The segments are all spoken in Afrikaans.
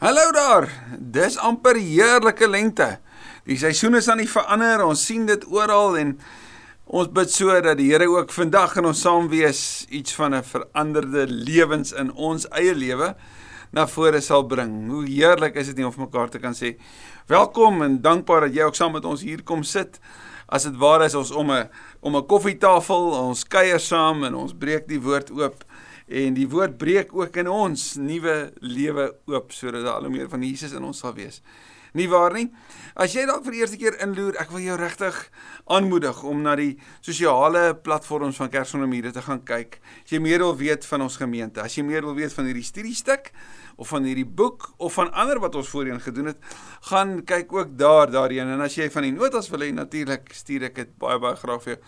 Hallo daar. Dis amper heerlike lente. Die seisoen is aan die verander. Ons sien dit oral en ons bid so dat die Here ook vandag in ons saam wees iets van 'n veranderde lewens in ons eie lewe na vore sal bring. Hoe heerlik is dit nie om vir mekaar te kan sê welkom en dankbaar dat jy ook saam met ons hier kom sit. As dit waar is ons om 'n om 'n koffietafel, ons kuier saam en ons breek die woord oop en die woord breek ook in ons nuwe lewe oop sodat daar al hoe meer van Jesus in ons sal wees. Nie waar nie? As jy dalk vir die eerste keer inloer, ek wil jou regtig aanmoedig om na die sosiale platforms van Kersonamiere te gaan kyk. As jy meer wil weet van ons gemeente, as jy meer wil weet van hierdie studiestuk of van hierdie boek of van ander wat ons voorheen gedoen het, gaan kyk ook daar daarheen. En as jy van die notas wil hê, natuurlik stuur ek dit baie baie graag vir jou.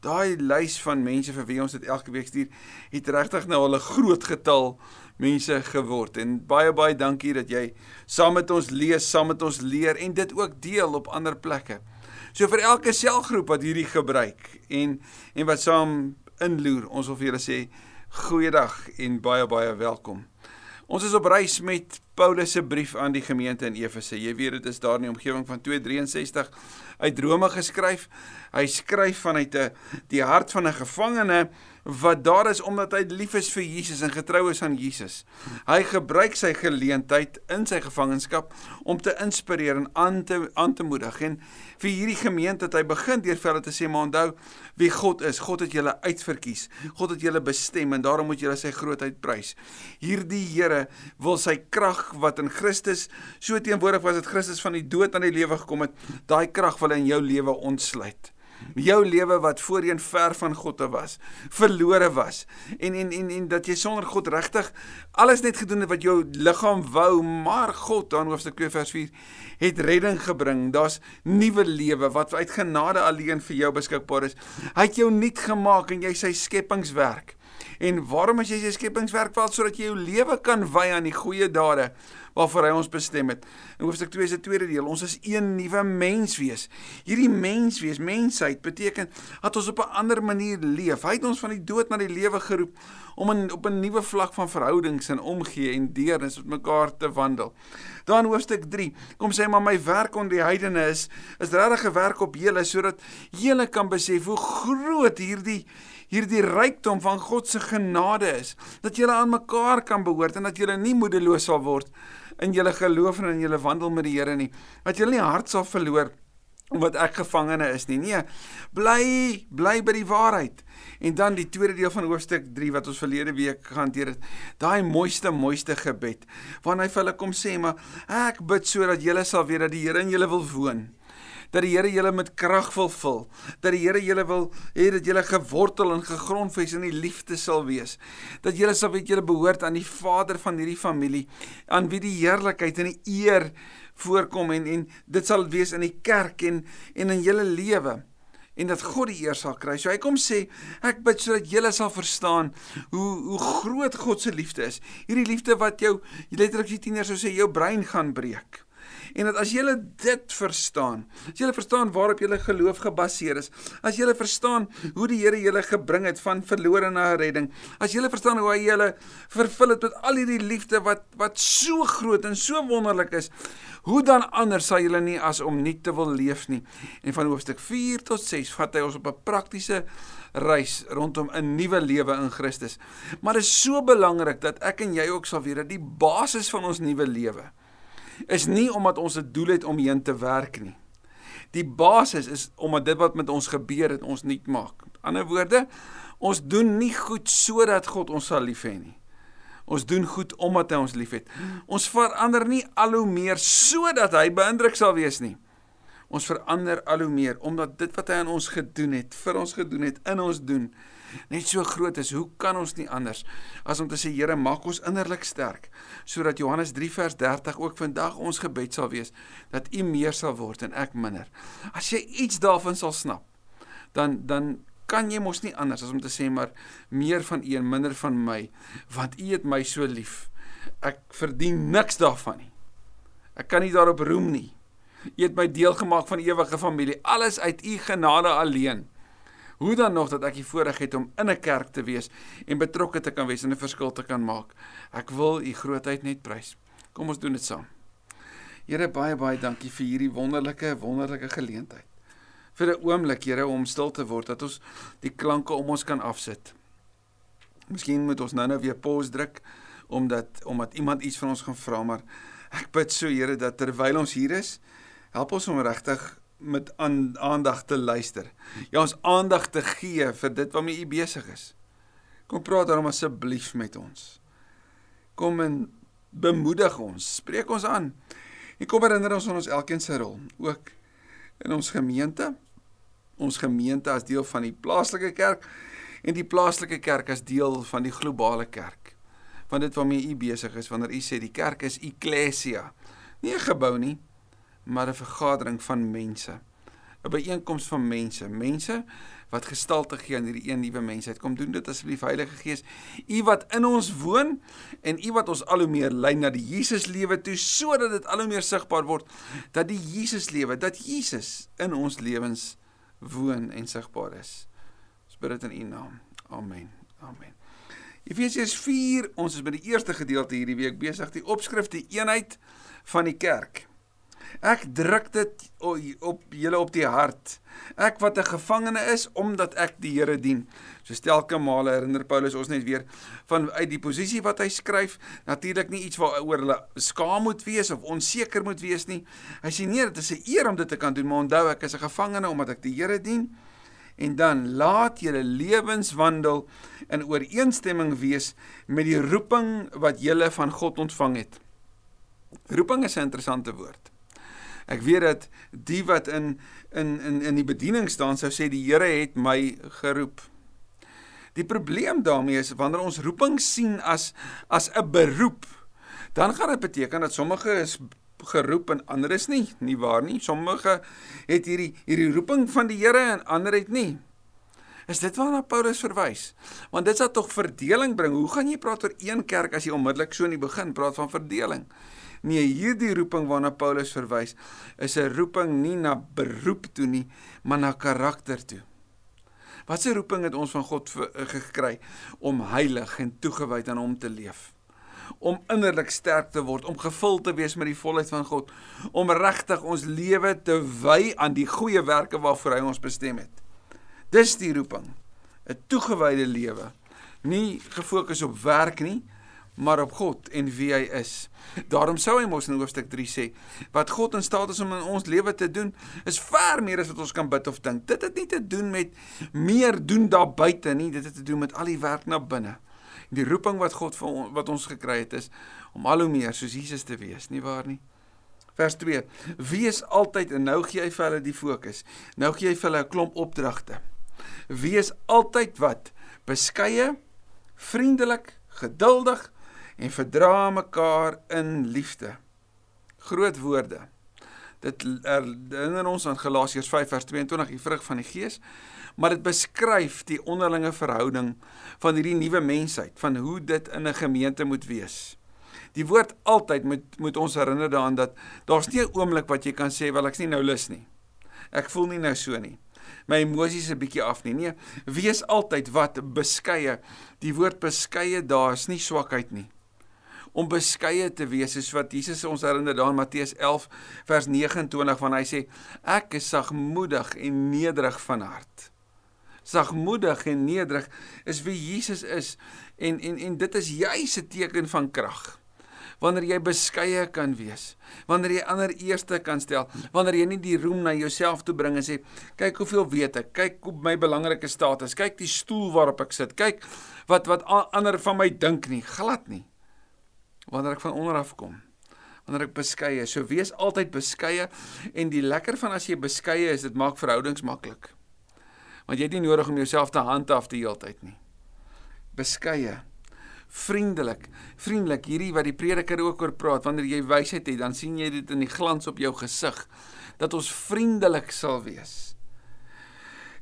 Daai lys van mense vir wie ons dit elke week stuur, het regtig nou al 'n groot getal mense geword en baie baie dankie dat jy saam met ons lees, saam met ons leer en dit ook deel op ander plekke. So vir elke selgroep wat hierdie gebruik en en wat saam inloer, ons wil vir julle sê goeiedag en baie baie welkom. Ons is op reis met Paulus se brief aan die gemeente in Efese. Jy weet dit is daar in die omgewing van 263 uit Rome geskryf. Hy skryf vanuit 'n die hart van 'n gevangene wat daar is omdat hy lief is vir Jesus en getrou is aan Jesus. Hy gebruik sy geleentheid in sy gevangenskap om te inspireer en aan te aan te moedig en vir hierdie gemeente het hy begin deur vir hulle te sê maar onthou wie God is. God het julle uitverkies. God het julle bestem en daarom moet julle sy grootheid prys. Hierdie Here wil sy krag wat in Christus so teenwoordig was dat Christus van die dood aan die lewe gekom het, daai krag wil hy in jou lewe ontsluit jou lewe wat voorheen ver van God was, verlore was en en en en dat jy sonder God regtig alles net gedoen het wat jou liggaam wou, maar God dan hoofstuk 2 vers 4 het redding gebring. Daar's nuwe lewe wat uit genade alleen vir jou beskikbaar is. Hy het jou nuut gemaak en jy sy skepingswerk. En waarom as jy sy skepingswerk val sodat jy jou lewe kan wy aan die goeie dade waarvoor hy ons bestem het. In hoofstuk 2 se tweede deel, ons is een nuwe mens wees. Hierdie mens wees, mensheid beteken dat ons op 'n ander manier leef. Hy het ons van die dood na die lewe geroep om in op 'n nuwe vlak van verhoudings en omgee en deernis met mekaar te wandel. Dan hoofstuk 3, kom sê maar my werk onder die heidene is is regtig 'n werk op julle sodat julle kan besef hoe groot hierdie hierdie rykdom van God se genade is, dat julle aan mekaar kan behoort en dat julle nie moedeloos sal word in julle geloof en in julle wandel met die Here nie. Dat julle nie hart sal verloor omdat ek gevangene is nie. Nee, bly bly by die waarheid. En dan die tweede deel van hoofstuk 3 wat ons verlede week gehanteer het. Daai mooiste mooiste gebed waarin hy vir hulle kom sê, maar ek bid sodat julle sal weet dat die Here in julle wil woon dat die Here julle met krag wil vul, dat die Here julle wil hê dat julle gewortel en gegrondves in die liefde sal wees, dat julle sal weet julle behoort aan die Vader van hierdie familie, aan wie die heerlikheid en die eer voorkom en en dit sal wees in die kerk en en in julle lewe en dat God die eer sal kry. So hy kom sê, ek bid sodat julle sal verstaan hoe hoe groot God se liefde is. Hierdie liefde wat jou letterlik die tieners sou sê jou brein gaan breek. En dat as jy dit verstaan, as jy verstaan waarop jy geloof gebaseer is, as jy verstaan hoe die Here julle gebring het van verlore na redding, as jy verstaan hoe hy julle vervul het met al hierdie liefde wat wat so groot en so wonderlik is, hoe dan anders sal julle nie as om nie te wil leef nie. En van hoofstuk 4 tot 6 vat hy ons op 'n praktiese reis rondom 'n nuwe lewe in Christus. Maar dit is so belangrik dat ek en jy ook sal weet dat die basis van ons nuwe lewe is nie omdat ons 'n doel het om heen te werk nie. Die basis is omdat dit wat met ons gebeur het ons nuut maak. Met ander woorde, ons doen nie goed sodat God ons sal lief hê nie. Ons doen goed omdat hy ons liefhet. Ons verander nie al hoe meer sodat hy beïndruk sal wees nie. Ons verander al hoe meer omdat dit wat hy aan ons gedoen het, vir ons gedoen het, in ons doen net so groot is, hoe kan ons nie anders as om te sê Here, maak ons innerlik sterk sodat Johannes 3 vers 30 ook vandag ons gebed sal wees dat U meer sal word en ek minder. As jy iets daarvan sal snap, dan dan kan jy mos nie anders as om te sê maar meer van U en minder van my, want U het my so lief. Ek verdien niks daarvan nie. Ek kan nie daarop roem nie. U het my deel gemaak van ewige familie, alles uit U genade alleen. Hoe dan nog dat ek die voorreg het om in 'n kerk te wees en betrokke te kan wees en 'n verskil te kan maak. Ek wil u grootheid net prys. Kom ons doen dit saam. Here baie baie dankie vir hierdie wonderlike wonderlike geleentheid. Vir 'n oomblik, Here, om stil te word dat ons die klanke om ons kan afsit. Miskien moet ons nou-nou weer pause druk omdat omdat iemand iets van ons gaan vra, maar ek bid so Here dat terwyl ons hier is, help ons om regtig met aan, aandag te luister. Ja, ons aandag te gee vir dit waarmee U besig is. Kom praat daarom asseblief met ons. Kom en bemoedig ons, spreek ons aan. En kom herinner ons aan ons elkeen se rol, ook in ons gemeente. Ons gemeente as deel van die plaaslike kerk en die plaaslike kerk as deel van die globale kerk. Want dit waarmee u besig is wanneer u sê die kerk is eklesia. Nie 'n gebou nie, maar 'n vergadering van mense. 'n Byeenkoms van mense, mense wat gestalte gee aan hierdie een nuwe mensheid. Kom doen dit asseblief Heilige Gees. U wat in ons woon en u wat ons al hoe meer lei na die Jesus lewe toe sodat dit al hoe meer sigbaar word dat die Jesus lewe, dat Jesus in ons lewens woon en sigbaar is. Ons bid dit in u naam. Amen. Amen. Efesiërs 4, ons is by die eerste gedeelte hierdie week besig, die opskrif die eenheid van die kerk. Ek druk dit op julle op die hart. Ek wat 'n gevangene is omdat ek die Here dien. So stelke male herinner Paulus ons net weer van uit die posisie wat hy skryf, natuurlik nie iets waaroor hulle skaam moet wees of onseker moet wees nie. Hy sê nee, dit is 'n eer om dit te kan doen, maar onthou ek is 'n gevangene omdat ek die Here dien. En dan laat julle lewenswandel in ooreenstemming wees met die roeping wat julle van God ontvang het. Roeping is 'n interessante woord. Ek weet dat die wat in in in in die bediening staan sou sê die Here het my geroep. Die probleem daarmee is wanneer ons roeping sien as as 'n beroep, dan gaan dit beteken dat sommige is geroep en ander is nie, nie waar nie. Sommige het hierdie hierdie roeping van die Here en ander het nie. Is dit waarna Paulus verwys? Want dit sal tog verdeling bring. Hoe gaan jy praat oor een kerk as jy onmiddellik so in die begin praat van verdeling? Nee, hierdie roeping waarna Paulus verwys, is 'n roeping nie na beroep toe nie, maar na karakter toe. Wat 'n roeping het ons van God eh, gekry om heilig en toegewyd aan hom te leef? Om innerlik sterk te word, om gevul te wees met die volheid van God, om regtig ons lewe te wy aan die goeie werke waarvoor hy ons bestem het. Dis die roeping, 'n toegewyde lewe, nie gefokus op werk nie, maar op God en wie hy is. Daarom sou hy mos in hoofstuk 3 sê, wat God in staat is om in ons lewe te doen, is ver meer as wat ons kan bid of dink. Dit het nie te doen met meer doen daar buite nie, dit het te doen met al die werk na binne. Die roeping wat God vir ons, wat ons gekry het is om al hoe meer soos Jesus te wees, nie waar nie? Vers 2. Wees altyd en nou gee hy vir hulle die fokus. Nou gee hy vir hulle 'n klomp opdragte. Wees altyd wat? Beskeie, vriendelik, geduldig, en verdra mekaar in liefde. Groot woorde. Dit herinner ons aan Galasiërs 5 vers 22, die vrug van die Gees, maar dit beskryf die onderlinge verhouding van hierdie nuwe mensheid, van hoe dit in 'n gemeente moet wees. Die woord altyd moet moet ons herinner daaraan dat daar's nie 'n oomblik wat jy kan sê wel ek's nie nou lus nie. Ek voel nie nou so nie. My emosies 'n bietjie af nie. Nee, wees altyd wat beskeie. Die woord beskeie daar is nie swakheid nie om beskeie te wees soos wat Jesus ons herinner daar in Matteus 11 vers 29 wanneer hy sê ek is sagmoedig en nederig van hart. Sagmoedig en nederig is wie Jesus is en en en dit is juis 'n teken van krag. Wanneer jy beskeie kan wees, wanneer jy ander eerste kan stel, wanneer jy nie die roem na jouself toe bring en sê kyk hoeveel weet ek, kyk hoe my belangrike status, kyk die stoel waarop ek sit, kyk wat wat ander van my dink nie, glad nie wanneer ek van onder af kom. Wanneer ek beskeie, so wees altyd beskeie en die lekker van as jy beskeie is, dit maak verhoudings maklik. Want jy het nie nodig om jouself te handhaaf die hele tyd nie. Beskeie vriendelik. Vriendelik, hierdie wat die prediker ook oor praat, wanneer jy wysheid het, dan sien jy dit in die glans op jou gesig dat ons vriendelik sal wees.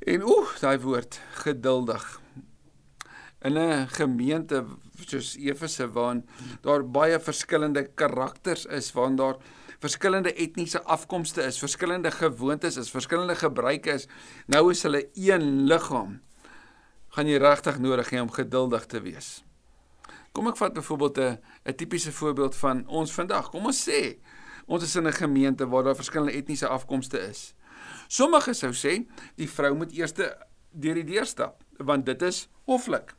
En oeh, daai woord geduldig in 'n gemeente soos Efese waar daar baie verskillende karakters is, waar daar verskillende etniese afkomste is, verskillende gewoontes is, verskillende gebruike is, nou is hulle een liggaam. Gaan jy regtig nodig hê om geduldig te wees. Kom ek vat byvoorbeeld 'n 'n tipiese voorbeeld van ons vandag. Kom ons sê ons is in 'n gemeente waar daar verskillende etniese afkomste is. Sommige sou sê die vrou moet eers deur die deur stap want dit is hoflik.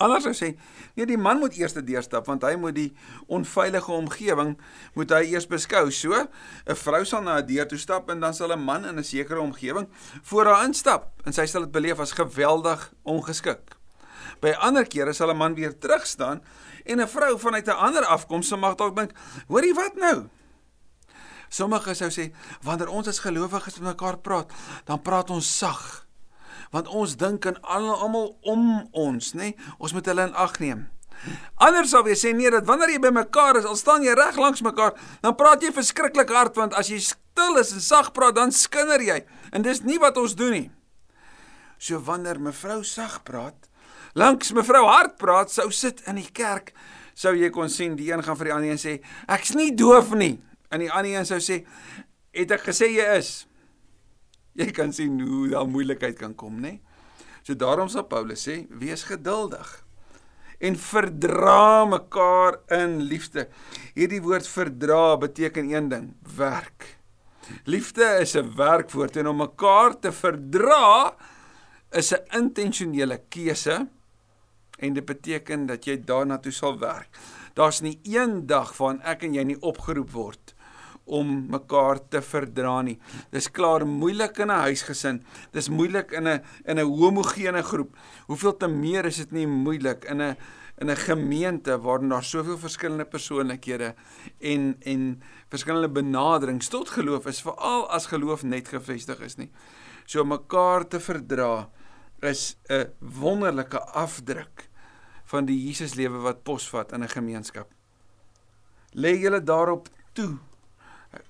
Anders sou sê nee die man moet eers deur stap want hy moet die onveilige omgewing moet hy eers beskou. So 'n vrou sal na 'n deur toe stap en dan sal 'n man in 'n sekere omgewing voor haar instap en sy sal dit beleef as geweldig ongeskik. By ander kere sal 'n man weer terug staan en 'n vrou vanuit 'n ander afkoms sal mag dalk dink, "Hoorie wat nou?" Sommige sou sê, "Wanneer ons as gelowiges met mekaar praat, dan praat ons sag, want ons dink aan almal om ons, nê? Ons moet hulle in ag neem." Anders sal weer sê nee dat wanneer jy by mekaar is, al staan jy reg langs mekaar, dan praat jy verskriklik hard want as jy stil is en sag praat, dan skinder jy. En dis nie wat ons doen nie. So wanneer mevrou sag praat, langs mevrou hard praat, sou sit in die kerk, sou jy kon sien die een gaan vir die ander een sê, ek's nie doof nie. En die ander een sou sê, het ek gesê jy is? Jy kan sien hoe daar moeilikheid kan kom, nê? So daarom sal Paulus sê, wees geduldig en verdra mekaar in liefde. Hierdie woord verdra beteken een ding, werk. Liefde is 'n werkwoord en om mekaar te verdra is 'n intentionele keuse en dit beteken dat jy daarna toe sal werk. Daar's nie een dag waarin ek en jy nie opgeroep word om mekaar te verdra nie. Dis klaar moeilik in 'n huisgesin. Dis moeilik in 'n in 'n homogene groep. Hoeveel te meer is dit nie moeilik in 'n in 'n gemeente waar daar soveel verskillende persoonlikhede en en verskillende benaderings tot geloof is, veral as geloof net gefestig is nie. So mekaar te verdra is 'n wonderlike afdruk van die Jesuslewe wat posvat in 'n gemeenskap. Lê julle daarop toe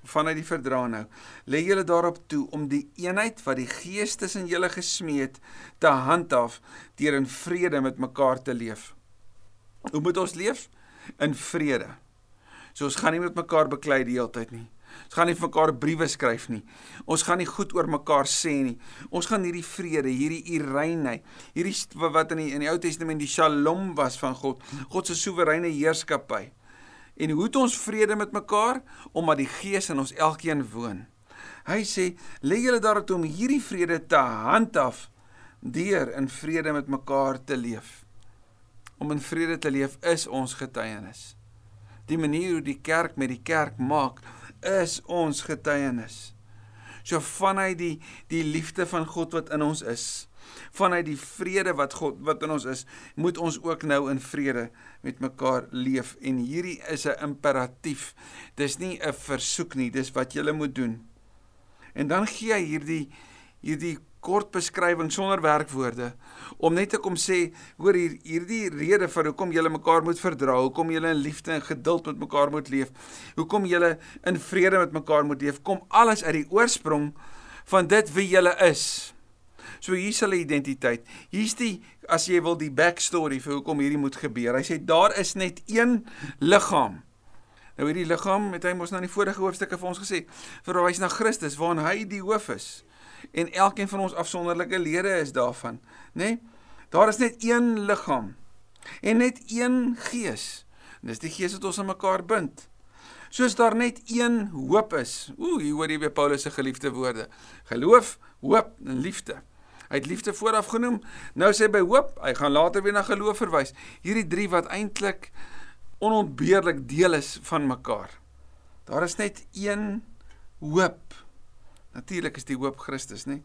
vanuit die verdra nou. Lê julle daarop toe om die eenheid wat die Gees tussen julle gesmeed te handhaaf deur in vrede met mekaar te leef. Hoe moet ons leef? In vrede. So ons gaan nie met mekaar beklei die hele tyd nie. Ons gaan nie vir mekaar briewe skryf nie. Ons gaan nie goed oor mekaar sê nie. Ons gaan hierdie vrede, hierdie ireinheid, hierdie wat in die in die Ou Testament die Shalom was van God, God se soewereine heerskappy. En hoe het ons vrede met mekaar omdat die Gees in ons elkeen woon. Hy sê, "Lê julle daarop om hierdie vrede te handhaaf deur in vrede met mekaar te leef." Om in vrede te leef is ons getuienis. Die manier hoe die kerk met die kerk maak, is ons getuienis. So vanuit die die liefde van God wat in ons is, vanuit die vrede wat God wat in ons is, moet ons ook nou in vrede met mekaar leef en hierdie is 'n imperatief. Dis nie 'n versoek nie, dis wat jy moet doen. En dan gee hy hierdie hierdie kort beskrywing sonder werkwoorde om net te kom sê hoor hier hierdie rede vir hoekom julle mekaar moet verdra, hoekom julle in liefde en geduld met mekaar moet leef, hoekom julle in vrede met mekaar moet leef, kom alles uit die oorsprong van dit wie julle is. So hier's hulle identiteit. Hier's die as jy wil die backstory vir hoekom hierdie moet gebeur. Hy sê daar is net een liggaam. Nou hierdie liggaam het hy mos nou in die vorige hoofstukke vir ons gesê, verwys na Christus waarin hy die hoof is en elkeen van ons afsonderlike lede is daarvan, nê? Nee? Daar is net een liggaam en net een gees. En dis die gees wat ons aan mekaar bind. Soos daar net een hoop is. Ooh, hier hoor jy by Paulus se geliefde woorde. Geloof, hoop en liefde. Hy het liefde vooraf genoem. Nou sê by hoop, hy gaan later weer na geloof verwys. Hierdie drie wat eintlik onontbeerlik deel is van mekaar. Daar is net een hoop. Natuurlik is die hoop Christus, nê?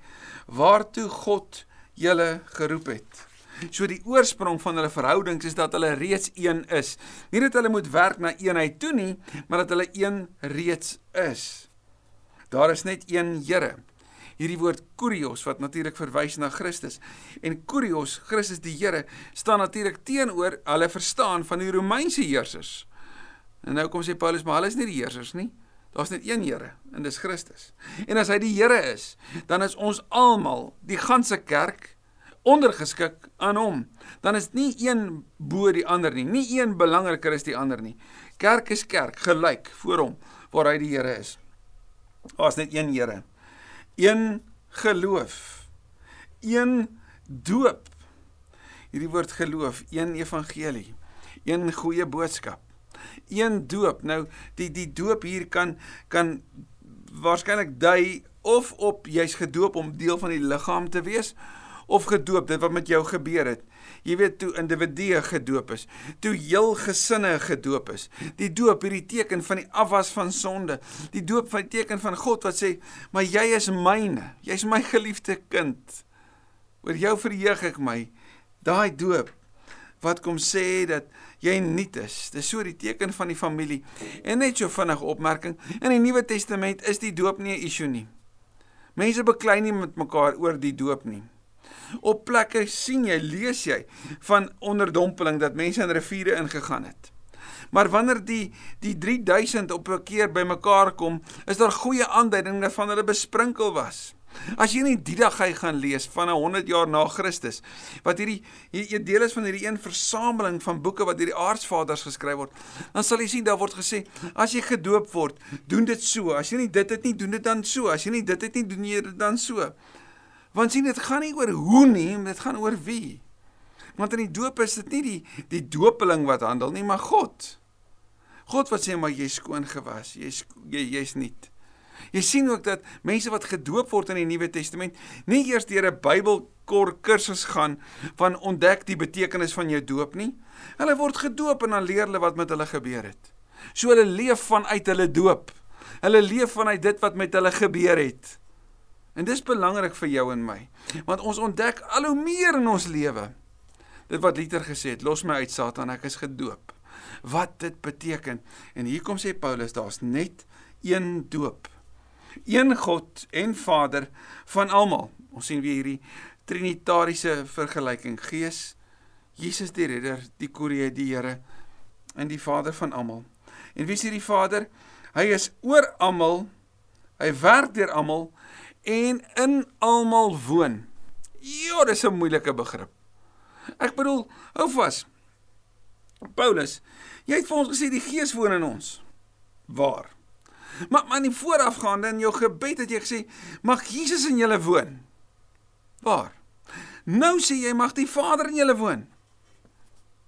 Waartoe God julle geroep het. So die oorsprong van hulle verhoudings is dat hulle reeds een is. Nie dat hulle moet werk na eenheid toe nie, maar dat hulle een reeds is. Daar is net een Here. Hierdie woord kurios wat natuurlik verwys na Christus. En kurios, Christus die Here, staan natuurlik teenoor hulle verstaan van die Romeinse heersers. En nou kom sê Paulus, maar hulle is nie die heersers nie. Daar's net een Here en dis Christus. En as hy die Here is, dan is ons almal, die ganse kerk, ondergeskik aan hom. Dan is nie een bo die ander nie, nie een belangriker as die ander nie. Kerk is kerk, gelyk voor hom waar hy die Here is. Daar's net een Here. Een geloof. Een doop. Hierdie woord geloof, een evangelie. Een goeie boodskap. Een doop. Nou die die doop hier kan kan waarskynlik dui of op jy's gedoop om deel van die liggaam te wees of gedoop dit wat met jou gebeur het. Jy weet toe individue gedoop is, toe heel gesinne gedoop is. Die doop hierdie teken van die afwas van sonde. Die doop van die teken van God wat sê, "Maar jy is myne. Jy's my geliefde kind. Oor jou verheug ek my." Daai doop wat kom sê dat jy nuut is. Dis so die teken van die familie. En net so vinnige opmerking, in die Nuwe Testament is die doop nie 'n issue nie. Mense beklei nie met mekaar oor die doop nie. Op plekke sien jy, lees jy van onderdompeling dat mense in riviere ingegaan het. Maar wanneer die die 3000 op 'n keer bymekaar kom, is daar goeie aanduidinge van hulle besprinkel was. As jy net die dag hy gaan lees van 100 jaar na Christus, wat hierdie hier deel is van hierdie een versameling van boeke wat deur die aardsvaders geskryf word, dan sal jy sien daar word gesê, as jy gedoop word, doen dit so. As jy nie dit het nie, doen dit dan so. As jy nie dit het nie, doen jy dit dan so. Want sien dit gaan nie oor hoe nie, dit gaan oor wie. Want in die doop is dit nie die die doopeling wat handel nie, maar God. God wat sê maar jy's skoon gewas, jy's jy jy's nuut. Jy sien ook dat mense wat gedoop word in die Nuwe Testament nie eers deur 'n Bybelkor kursus gaan van ontdek die betekenis van jou doop nie. Hulle word gedoop en dan leer hulle wat met hulle gebeur het. So hulle leef vanuit hulle doop. Hulle leef vanuit dit wat met hulle gebeur het. En dis belangrik vir jou en my, want ons ontdek al hoe meer in ons lewe. Dit wat Luther gesê het, los my uit Satan, ek is gedoop. Wat dit beteken. En hier kom sê Paulus, daar's net een doop. Een God en Vader van almal. Ons sien weer hierdie trinitariese vergelyking: Gees, Jesus die Redder, die Korie, die Here en die Vader van almal. En wie is hierdie Vader? Hy is oor almal. Hy werk deur almal en in almal woon. Ja, dis 'n moeilike begrip. Ek bedoel, hou vas. Paulus, jy het vir ons gesê die Gees woon in ons. Waar? Maar maar in voorafgaande in jou gebed het jy gesê mag Jesus in julle woon. Waar? Nou sê jy mag die Vader in julle woon.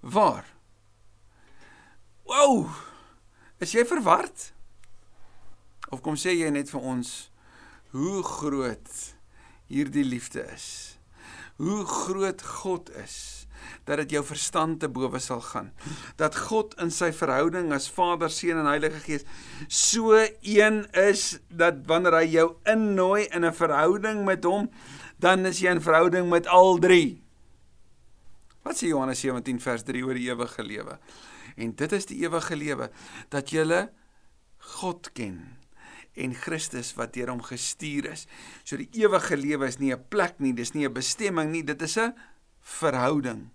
Waar? Wow! Is jy verward? Of kom sê jy net vir ons hoe groot hierdie liefde is. Hoe groot God is dat dit jou verstand te bowe sal gaan. Dat God in sy verhouding as Vader, Seun en Heilige Gees so een is dat wanneer hy jou innooi in 'n verhouding met hom, dan is jy in verhouding met al drie. Wat sê Johannes 17 vers 3 oor die ewige lewe? En dit is die ewige lewe dat jy God ken en Christus wat deur hom gestuur is. So die ewige lewe is nie 'n plek nie, dis nie 'n bestemming nie, dit is 'n verhouding.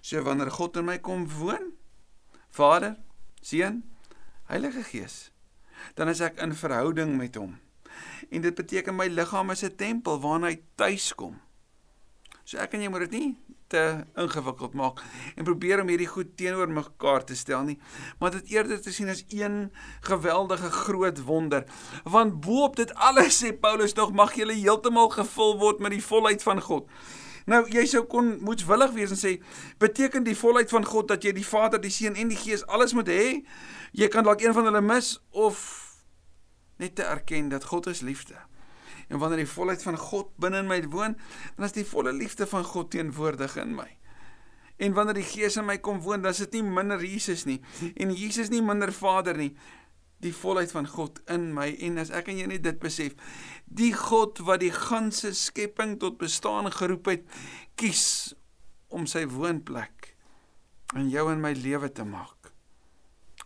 So wanneer God in my kom woon, Vader, Seun, Heilige Gees, dan is ek in verhouding met hom. En dit beteken my liggaam is 'n tempel waarna hy tuis kom. So ek en jy moet dit nie te ingewikkeld maak en probeer om hierdie goed teenoor mekaar te stel nie, maar dit eerder te sien as een geweldige groot wonder. Want bo-op dit alles sê Paulus tog mag jy heeltemal gevul word met die volheid van God. Nou jy sou kon moetswillig wees en sê beteken die volheid van God dat jy die Vader, die Seun en die Gees alles moet hê? Jy kan dalk een van hulle mis of net te erken dat God is liefde. En wanneer die volheid van God binne in my woon, dan is die volle liefde van God teenwoordig in my. En wanneer die Gees in my kom woon, dan is dit nie minder Jesus nie en Jesus nie minder Vader nie. Die volheid van God in my en as ek en jy net dit besef, die God wat die ganse skepping tot bestaan geroep het, kies om sy woonplek in jou en my lewe te maak.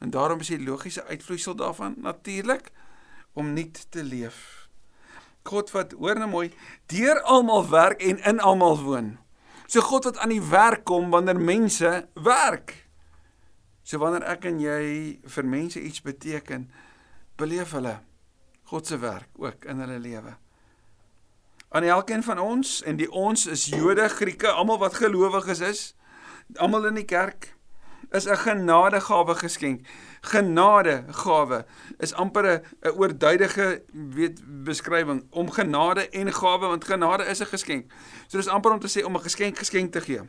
En daarom is die logiese uitvloeisel daarvan natuurlik om nuut te leef. God wat hoor nou mooi, deur almal werk en in almal woon. So God wat aan die werk kom wanneer mense werk. So wanneer ek en jy vir mense iets beteken, beleef hulle God se werk ook in hulle lewe. Aan elkeen van ons en die ons is Jode, Grieke, almal wat gelowiges is, almal in die kerk is 'n genadegawe geskenk genadegawe is amper 'n oorduidige weet beskrywing om genade en gawe want genade is 'n geskenk. So dis amper om te sê om 'n geskenk geskenk te gee.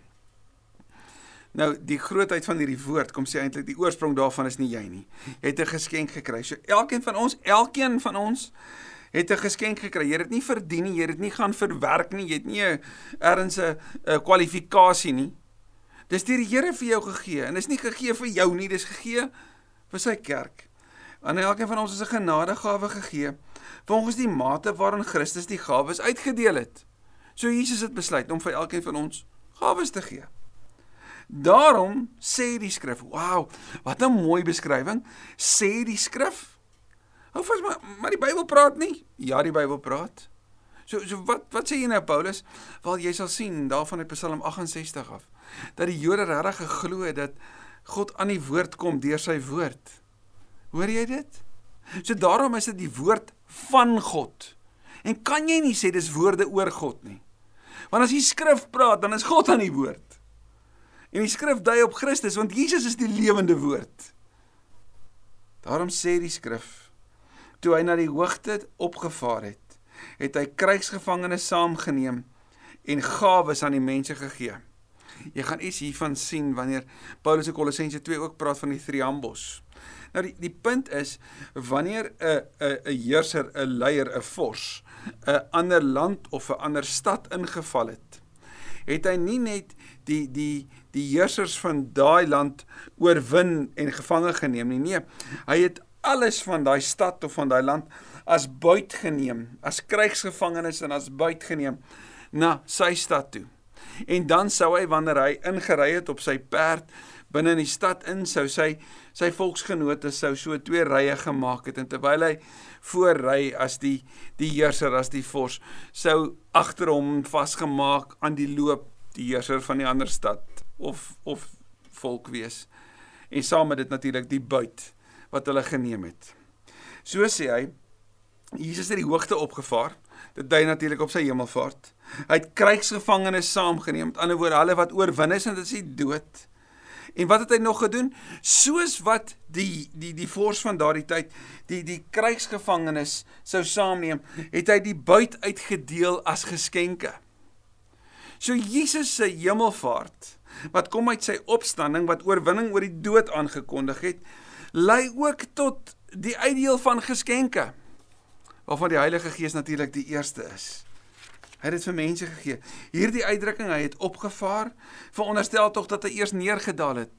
Nou die grootheid van hierdie woord kom sê eintlik die oorsprong daarvan is nie jy nie. Jy het 'n geskenk gekry. So elkeen van ons, elkeen van ons het 'n geskenk gekry. Jy het dit nie verdien nie, jy het dit nie gaan verwerk nie, jy het nie 'n erns 'n kwalifikasie nie. Dis deur die Here vir jou gegee en is nie gegee vir jou nie, dis gegee vir sy kerk. Aan elkeen van ons is 'n genadegawe gegee volgens die mate waarin Christus die gawes uitgedeel het. So Jesus het besluit om vir elkeen van ons gawes te gee. Daarom sê die skrif, wow, wat 'n mooi beskrywing, sê die skrif. Hou vas maar, maar die Bybel praat nie. Ja, die Bybel praat. So so wat wat sê jy nou Paulus? Wel jy sal sien daarvan uit Psalm 68 af dat die Jode regtig geglo het dat God aan die woord kom deur sy woord. Hoor jy dit? So daarom is dit die woord van God. En kan jy nie sê dis woorde oor God nie? Want as die skrif praat, dan is God aan die woord. En die skrif dui op Christus want Jesus is die lewende woord. Daarom sê die skrif toe hy na die hoogte opgevaar het, het hy krygsgevangenes saamgeneem en gawes aan die mense gegee. Jy gaan iets hiervan sien wanneer Paulus in Kolossense 2 ook praat van die triambos. Nou die die punt is wanneer 'n 'n 'n heerser, 'n leier, 'n vors 'n ander land of 'n ander stad ingeval het, het hy nie net die die die heersers van daai land oorwin en gevange geneem nie. Nee, hy het alles van daai stad of van daai land as buit geneem, as krygsgevangenes en as buit geneem na sy stad toe. En dan sou hy wanneer hy ingery het op sy perd binne in die stad in sou sy sy volksgenote sou so twee rye gemaak het. En terwyl hy voorry as die die heerser as die vors sou agter hom vasgemaak aan die loop die heerser van die ander stad of of volk wees. En saam met dit natuurlik die buit wat hulle geneem het. So sê hy Jesus het die hoogte opgevaar. Dit dui natuurlik op sy hemelvaart hy het krygsgevangenes saamgeneem met ander woorde hulle wat oorwin is en dit is die dood En wat het hy nog gedoen? Soos wat die die die vors van daardie tyd die die krygsgevangenes sou saamneem, het hy die buit uitgedeel as geskenke. So Jesus se hemelvaart wat kom uit sy opstanding wat oorwinning oor die dood aangekondig het, lei ook tot die uitdeel van geskenke waarvan die Heilige Gees natuurlik die eerste is. Hy het dit vir mense gegee. Hierdie uitdrukking, hy het opgevaar, veronderstel tog dat hy eers neergedaal het.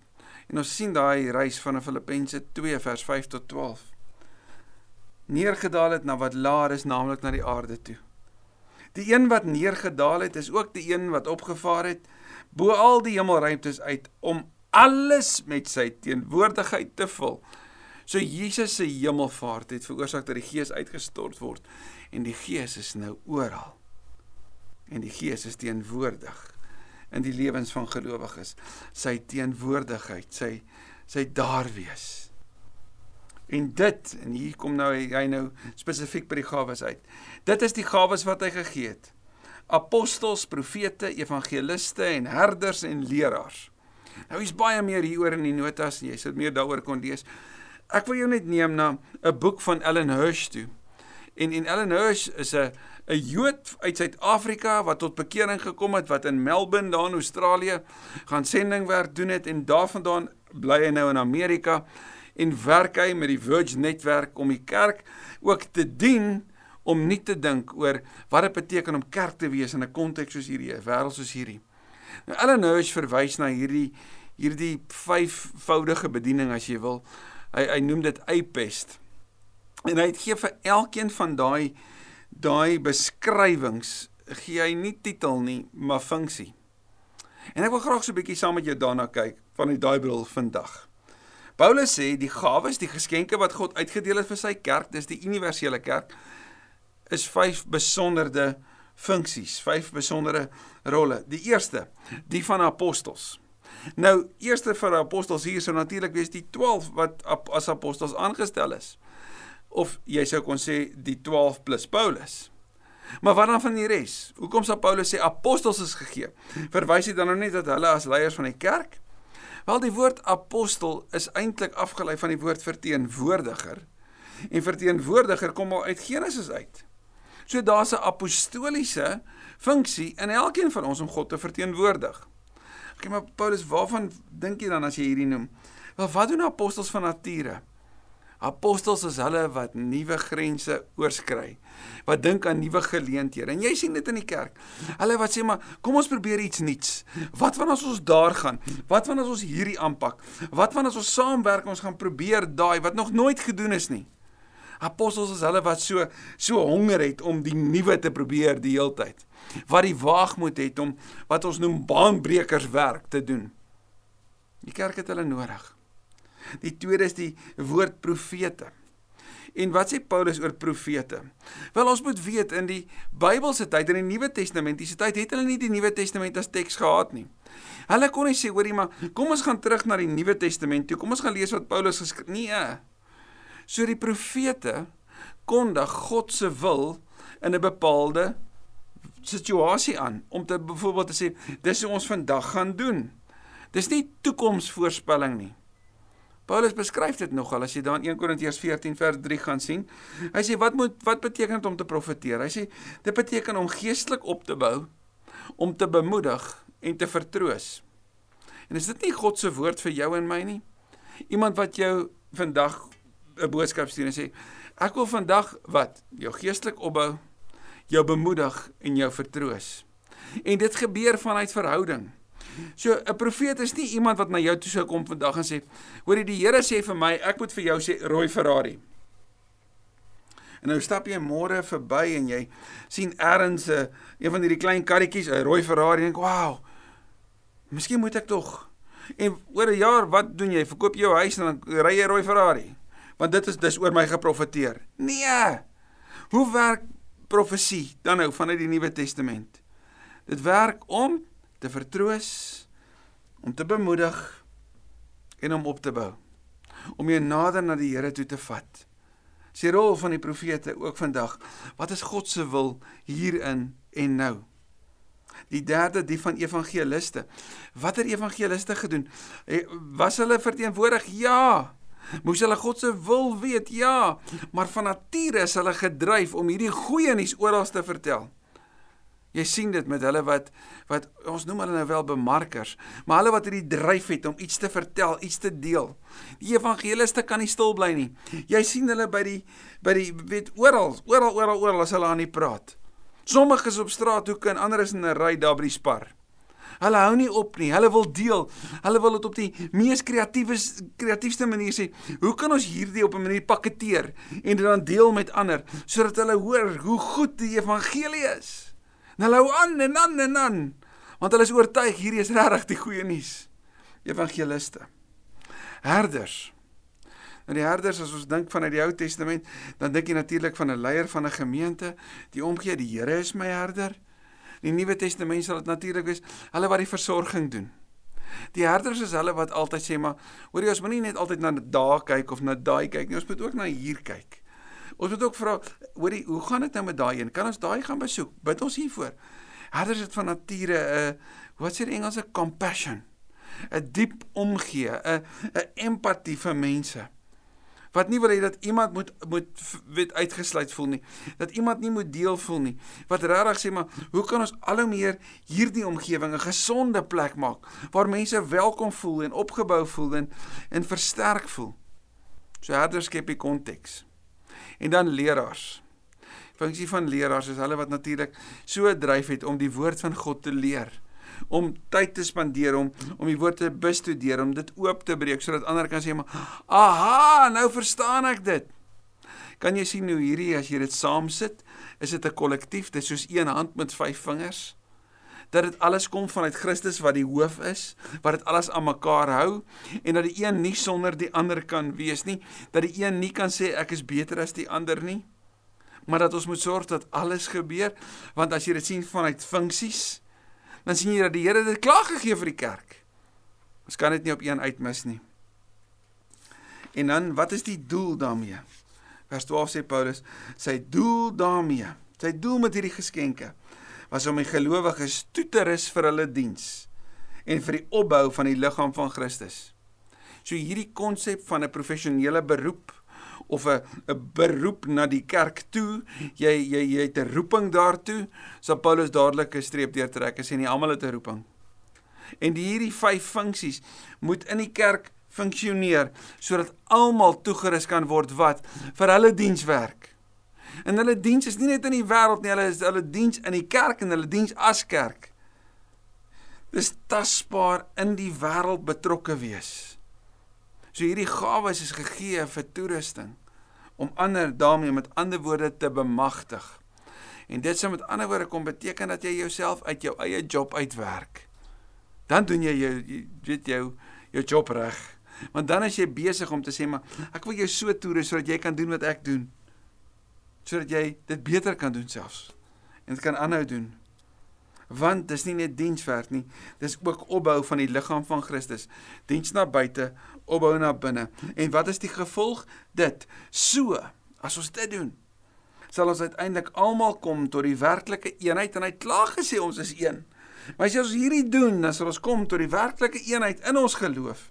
En ons sien daai reis van Filippense 2 vers 5 tot 12. Neergedaal het na wat laer is, naamlik na die aarde toe. Die een wat neergedaal het, is ook die een wat opgevaar het bo al die hemelruimtes uit om alles met sy teenwoordigheid te vul. So Jesus se hemelvaart het veroorsaak dat die Gees uitgestort word en die Gees is nou oral en die Gees is teenwoordig in die lewens van gelowiges. Sy teenwoordigheid, sy sy daar wees. En dit en hier kom nou hy nou spesifiek by die gawes uit. Dit is die gawes wat hy gegee het. Apostels, profete, evangeliste en herders en leraars. Nou is baie meer hieroor in die notas, jy sal meer daaroor kon lees. Ek wil jou net neem na 'n boek van Ellen Hirsch toe. En en Ellen Hirsch is 'n 'n Jood uit Suid-Afrika wat tot bekering gekom het wat in Melbourne daar in Australië gaan sendingwerk doen het en daarvandaan bly hy nou in Amerika en werk hy met die Virgin netwerk om die kerk ook te dien om nie te dink oor wat dit beteken om kerk te wees in 'n konteks soos hierdie, 'n wêreld soos hierdie. Nou Ellen Hirsch verwys na hierdie hierdie vyfvoudige bediening as jy wil. Hy hy noem dit apest. En hy gee vir elkeen van daai daai beskrywings gee hy nie titel nie, maar funksie. En ek wil graag so 'n bietjie saam met jou daarna kyk van die daai bril vandag. Paulus sê die gawes, die geskenke wat God uitgedeel het vir sy kerk, dis die universele kerk, is vyf besonderde funksies, vyf besondere rolle. Die eerste, die van apostels. Nou, eerste vir apostels hier sou natuurlik wees die 12 wat as apostels aangestel is of jy sou kon sê die 12 plus Paulus. Maar wat dan van die res? Hoekom sê Paulus sê apostels is gegee? Verwys hy dan nou net dat hulle as leiers van die kerk? Wel die woord apostel is eintlik afgelei van die woord verteenwoordiger. En verteenwoordiger kom al uit Genesis uit. So daar's 'n apostoliese funksie in elkeen van ons om God te verteenwoordig. Okay, maar Paulus, waarvan dink jy dan as jy hierdie noem? Wel, wat doen apostels van nature? Apostels is hulle wat nuwe grense oorskry. Wat dink aan nuwe geleenthede. En jy sien dit in die kerk. Hulle wat sê maar kom ons probeer iets nuuts. Wat van as ons daar gaan? Wat van as ons hierdie aanpak? Wat van as ons saamwerk ons gaan probeer daai wat nog nooit gedoen is nie? Apostels is hulle wat so so honger het om die nuwe te probeer die heeltyd. Wat die waagmoed het om wat ons noem baanbrekers werk te doen. Die kerk het hulle nodig. Die tweede is die woord profete. En wat sê Paulus oor profete? Wel ons moet weet in die Bybelse tyd in die Nuwe Testamentiese tyd het hulle nie die Nuwe Testament as teks gehad nie. Hulle kon nie sê hoorie maar kom ons gaan terug na die Nuwe Testament toe. Kom ons gaan lees wat Paulus geskryf. Nee. So die profete kondig God se wil in 'n bepaalde situasie aan om te byvoorbeeld te sê dis wat ons vandag gaan doen. Dis nie toekomsvoorspelling nie. Paulus beskryf dit nogal as jy dan 1 Korintiërs 14 vers 3 gaan sien. Hy sê wat moet wat beteken dit om te profeteer? Hy sê dit beteken om geestelik op te bou, om te bemoedig en te vertroos. En is dit nie God se woord vir jou en my nie? Iemand wat jou vandag 'n boodskap stuur en sê ek wil vandag wat jou geestelik opbou, jou bemoedig en jou vertroos. En dit gebeur vanuit verhouding. So 'n profeet is nie iemand wat na jou toe sou kom vandag en sê, "Hoor jy die Here sê vir my, ek moet vir jou sê rooi Ferrari." En nou stap jy môre verby en jy sien ergens 'n uh, een van hierdie klein karretjies, 'n rooi Ferrari en dink, "Wow. Miskien moet ek tog." En oor 'n jaar, wat doen jy? Verkoop jou huis en dan ry jy 'n rooi Ferrari? Want dit is dis oor my geprofeteer. Nee. Hoe werk profesie dan nou vanuit die Nuwe Testament? Dit werk om te vertroos, om te bemoedig en om op te bou. Om jou nader na die Here toe te vat. Sy rol van die profete ook vandag. Wat is God se wil hierin en nou? Die derde die van evangeliste. Watter evangeliste gedoen? Was hulle verteenwoordig? Ja. Moes hulle God se wil weet? Ja. Maar van nature is hulle gedryf om hierdie goeie nuus oral te vertel. Jy sien dit met hulle wat wat ons noem hulle nou wel bemarkers, maar hulle wat hierdie dryf het om iets te vertel, iets te deel. Die evangeliste kan nie stil bly nie. Jy sien hulle by die by die weet oral, oral oral oral as hulle aan die praat. Sommige is op straathoeke en ander is in 'n ry daar by die spar. Hulle hou nie op nie. Hulle wil deel. Hulle wil dit op die mees kreatiewe kreatiefste manier sê. Hoe kan ons hierdie op 'n manier paketeer en dit dan deel met ander sodat hulle hoor hoe goed die evangelie is? En hulle hou aan en aan en aan. Want hulle is oortuig hierdie is regtig die goeie nuus. Evangeliste. Herders. Nou die herders as ons dink vanuit die Ou Testament, dan dink jy natuurlik van 'n leier van 'n gemeente, die omgee die Here is my herder. Die Nuwe Testament sal dit natuurlik wees hulle wat die versorging doen. Die herders is hulle wat altyd sê maar hoor jy ons moenie net altyd na daai kyk of na daai kyk nie, ons moet ook na hier kyk. Ons moet ook vra, hoorie, hoe gaan dit nou met daai een? Kan ons daai gaan besoek? Bid ons hiervoor. Herders het van nature 'n uh, wat sê die Engelse compassion, 'n diep omgee, 'n 'n empatie vir mense. Wat nie wil hê dat iemand moet moet weet uitgesluit voel nie. Dat iemand nie moet deel voel nie. Wat regtig sê maar, hoe kan ons al hoe meer hierdie omgewing 'n gesonde plek maak waar mense welkom voel en opgebou voel en en versterk voel. So herders skep die konteks. En dan leraars. Funksie van leraars is hulle wat natuurlik so dryf het om die woord van God te leer, om tyd te spandeer om om die woord te bestudeer, om dit oop te breek sodat ander kan sê maar aha, nou verstaan ek dit. Kan jy sien hoe hierdie as jy dit saam sit, is dit 'n kollektief, dit is soos een hand met vyf vingers dat dit alles kom vanuit Christus wat die hoof is, wat dit alles aan mekaar hou en dat die een nie sonder die ander kan wees nie, dat die een nie kan sê ek is beter as die ander nie, maar dat ons moet sorg dat alles gebeur, want as jy dit sien vanuit funksies, dan sien jy dat die Here dit klaar gegee vir die kerk. Ons kan dit nie op een uitmis nie. En dan wat is die doel daarmee? Vers 12 sê Paulus, sy doel daarmee, sy doel met hierdie geskenke was om die gelowiges toe te rus vir hulle diens en vir die opbou van die liggaam van Christus. So hierdie konsep van 'n professionele beroep of 'n 'n beroep na die kerk toe, jy jy jy het 'n roeping daartoe, sal Paulus dadelik 'n streep deurtrek en sê nie almal het 'n roeping. En die hierdie vyf funksies moet in die kerk funksioneer sodat almal toegerus kan word wat vir hulle dienswerk. En hulle diens is nie net in die wêreld nie, hulle is hulle diens in die kerk en hulle diens as kerk. Dis tasbaar in die wêreld betrokke wees. So hierdie gawes is gegee vir toerusting om ander daarmee met ander woorde te bemagtig. En dit sou met ander woorde kom beteken dat jy jouself uit jou eie job uitwerk. Dan doen jy jou jy weet jou jou job reg. Want dan is jy besig om te sê maar ek wil jou so toerus sodat jy kan doen wat ek doen sodat jy dit beter kan doen selfs en dit kan aanhou doen. Want dis nie net dienswerk nie, dis ook opbou van die liggaam van Christus. Diens na buite, opbou na binne. En wat is die gevolg? Dit so as ons dit doen, sal ons uiteindelik almal kom tot die werklike eenheid en hy klaar gesê ons is een. Maar as ons hierdie doen, dan sal ons kom tot die werklike eenheid in ons geloof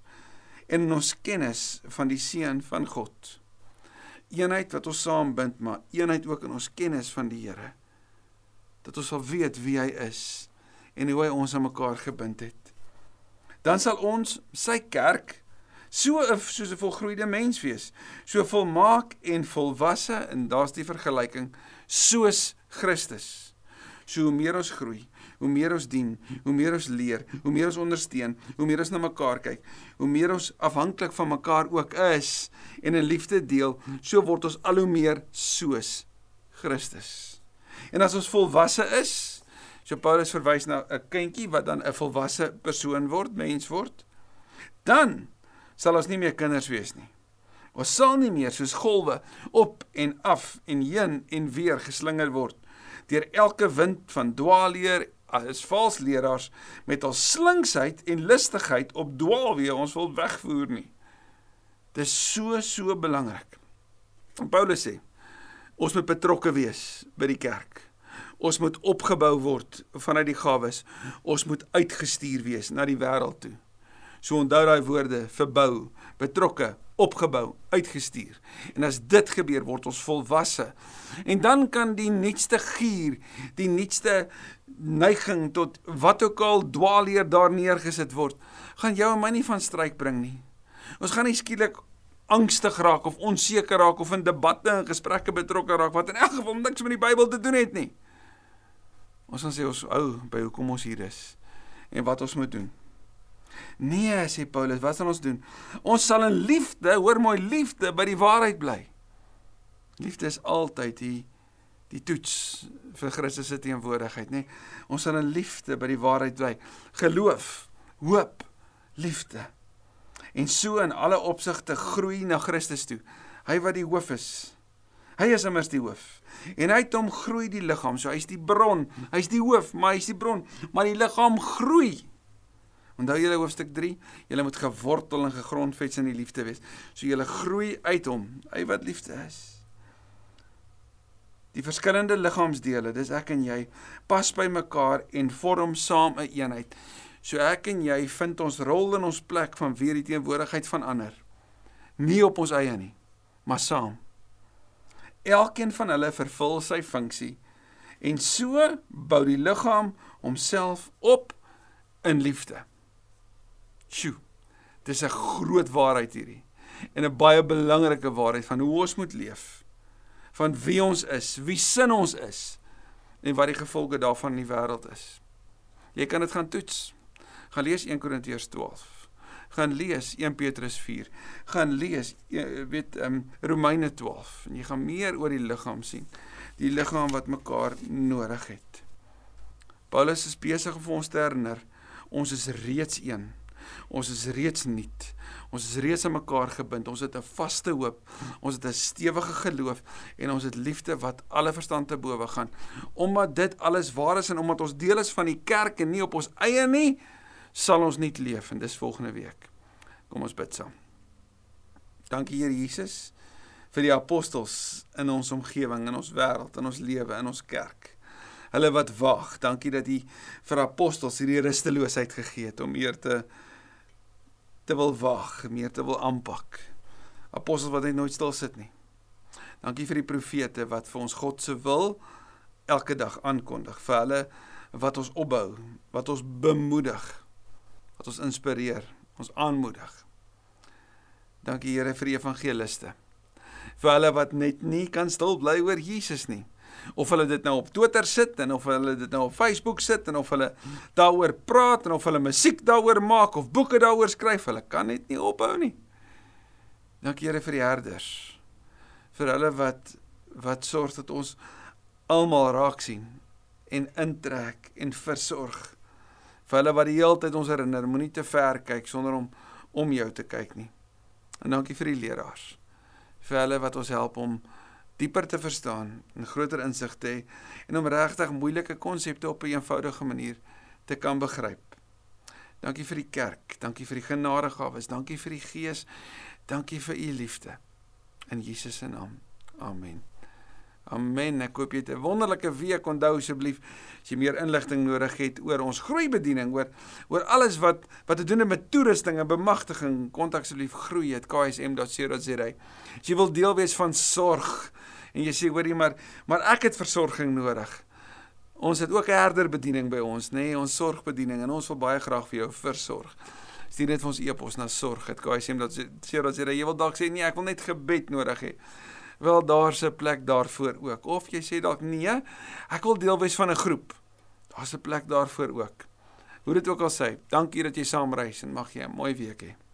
en in ons kennis van die seun van God eenheid wat ons saambind, maar eenheid ook in ons kennis van die Here. Dat ons sal weet wie hy is en hoe hy ons aan mekaar gebind het. Dan sal ons sy kerk so soos 'n volgroeide mens wees, so volmaak en volwasse en daar's die vergelyking soos Christus. So hoe meer ons groei, hoe meer ons dien, hoe meer ons leer, hoe meer ons ondersteun, hoe meer ons na mekaar kyk, hoe meer ons afhanklik van mekaar ook is en in liefde deel, so word ons al hoe meer soos Christus. En as ons volwasse is, so Paulus verwys na 'n kindjie wat dan 'n volwasse persoon word, mens word, dan sal ons nie meer kinders wees nie. Ons sal nie meer soos golwe op en af en heen en weer geslinger word deur elke wind van dwaalleer is vals leraars met al slinksheid en listigheid op dwaalweë ons wil wegvoer nie. Dis so so belangrik. Paulus sê ons moet betrokke wees by die kerk. Ons moet opgebou word vanuit die gawes. Ons moet uitgestuur wees na die wêreld toe. So onthou daai woorde, verbou, betrokke, opgebou, uitgestuur. En as dit gebeur, word ons volwasse. En dan kan die nuutste gier, die nuutste neiging tot wat ook al dwaalleer daar neergesit word, gaan jou en my nie van stryk bring nie. Ons gaan nie skielik angstig raak of onseker raak of in debatte en gesprekke betrokke raak wat in elk geval niks met die Bybel te doen het nie. Ons gaan sê ons ou by hoekom ons hier is en wat ons moet doen. Nee, sê Paulus, wat sal ons doen? Ons sal in liefde, hoor mooi, liefde by die waarheid bly. Liefde is altyd die die toets vir Christus se teenwoordigheid, nê? Nee, ons sal in liefde by die waarheid bly. Geloof, hoop, liefde. En so in alle opsigte groei na Christus toe. Hy wat die hoof is. Hy is immers die hoof. En het hom groei die liggaam. So hy's die bron. Hy's die hoof, maar hy's die bron. Maar die liggaam groei. Onthou julle hoofstuk 3, julle moet gewortel en gegrondves in die liefde wees. So julle groei uit hom, hy wat liefde is. Die verskillende liggaamsdele, dis ek en jy, pas by mekaar en vorm saam 'n een eenheid. So ek en jy vind ons rol in ons plek van weer die teenwoordigheid van ander. Nie op ons eie nie, maar saam. Elkeen van hulle vervul sy funksie en so bou die liggaam homself op in liefde. Sjoe. Dis 'n groot waarheid hierdie. En 'n baie belangrike waarheid van hoe ons moet leef van wie ons is, wie sin ons is en wat die gevolge daarvan in die wêreld is. Jy kan dit gaan toets. Gaan lees 1 Korintiërs 12. Gaan lees 1 Petrus 4. Gaan lees weet ehm um, Romeine 12 en jy gaan meer oor die liggaam sien. Die liggaam wat mekaar nodig het. Paulus is besig om ons te herinner ons is reeds een. Ons is reeds nuut. Ons is reeds aan mekaar gebind. Ons het 'n vaste hoop. Ons het 'n stewige geloof en ons het liefde wat alle verstand te bowe gaan. Omdat dit alles waar is en omdat ons deel is van die kerk en nie op ons eie nie, sal ons nie leef en dis volgende week. Kom ons bid saam. Dankie Here Jesus vir die apostels in ons omgewing, in ons wêreld, in ons lewe, in ons kerk. Hulle wat wag. Dankie dat U vir apostels hierdie rusteloosheid gegee het om eer te te wil wag, meer te wil aanpak. Apostels wat net nooit stil sit nie. Dankie vir die profete wat vir ons God se wil elke dag aankondig, vir hulle wat ons opbou, wat ons bemoedig. wat ons inspireer, ons aanmoedig. Dankie Here vir die evangeliste. Vir hulle wat net nie kan stil bly oor Jesus nie. Of hulle dit nou op Twitter sit en of hulle dit nou op Facebook sit en of hulle daaroor praat en of hulle musiek daaroor maak of boeke daaroor skryf, hulle kan net nie ophou nie. Dankie Here vir die herders. Vir hulle wat wat sorg dat ons almal raak sien en intrek en versorg. Vir hulle wat die hele tyd ons herinner, moenie te ver kyk sonder om om jou te kyk nie. En dankie vir die leraars. Vir hulle wat ons help om dieper te verstaan en groter insig te hê en om regtig moeilike konsepte op 'n een eenvoudige manier te kan begryp. Dankie vir die kerk, dankie vir die genadegawes, dankie vir die Gees, dankie vir u liefde. In Jesus se naam. Amen. Amen. Ek hoop jy het 'n wonderlike week. Onthou asseblief as jy meer inligting nodig het oor ons groeibediening, oor oor alles wat wat te doen het met toerusting en bemagtiging, kontak asseblief groei@ksm.co.za. As jy wil deel wees van sorg en jy sê hoorie maar maar ek het versorging nodig. Ons het ook 'n herderbediening by ons, nê, nee, ons sorgbediening en ons wil baie graag vir jou versorg. Stuur net vir ons e-pos na sorg@ksm.co.za. Jy wil dalk sê nee, ek wil net gebed nodig hê wel daar's 'n plek daarvoor ook. Of jy sê dalk nee, ek wil deel wees van 'n groep. Daar's 'n plek daarvoor ook. Hoe dit ook al sê, dankie dat jy saamreis en mag jy 'n mooi week hê.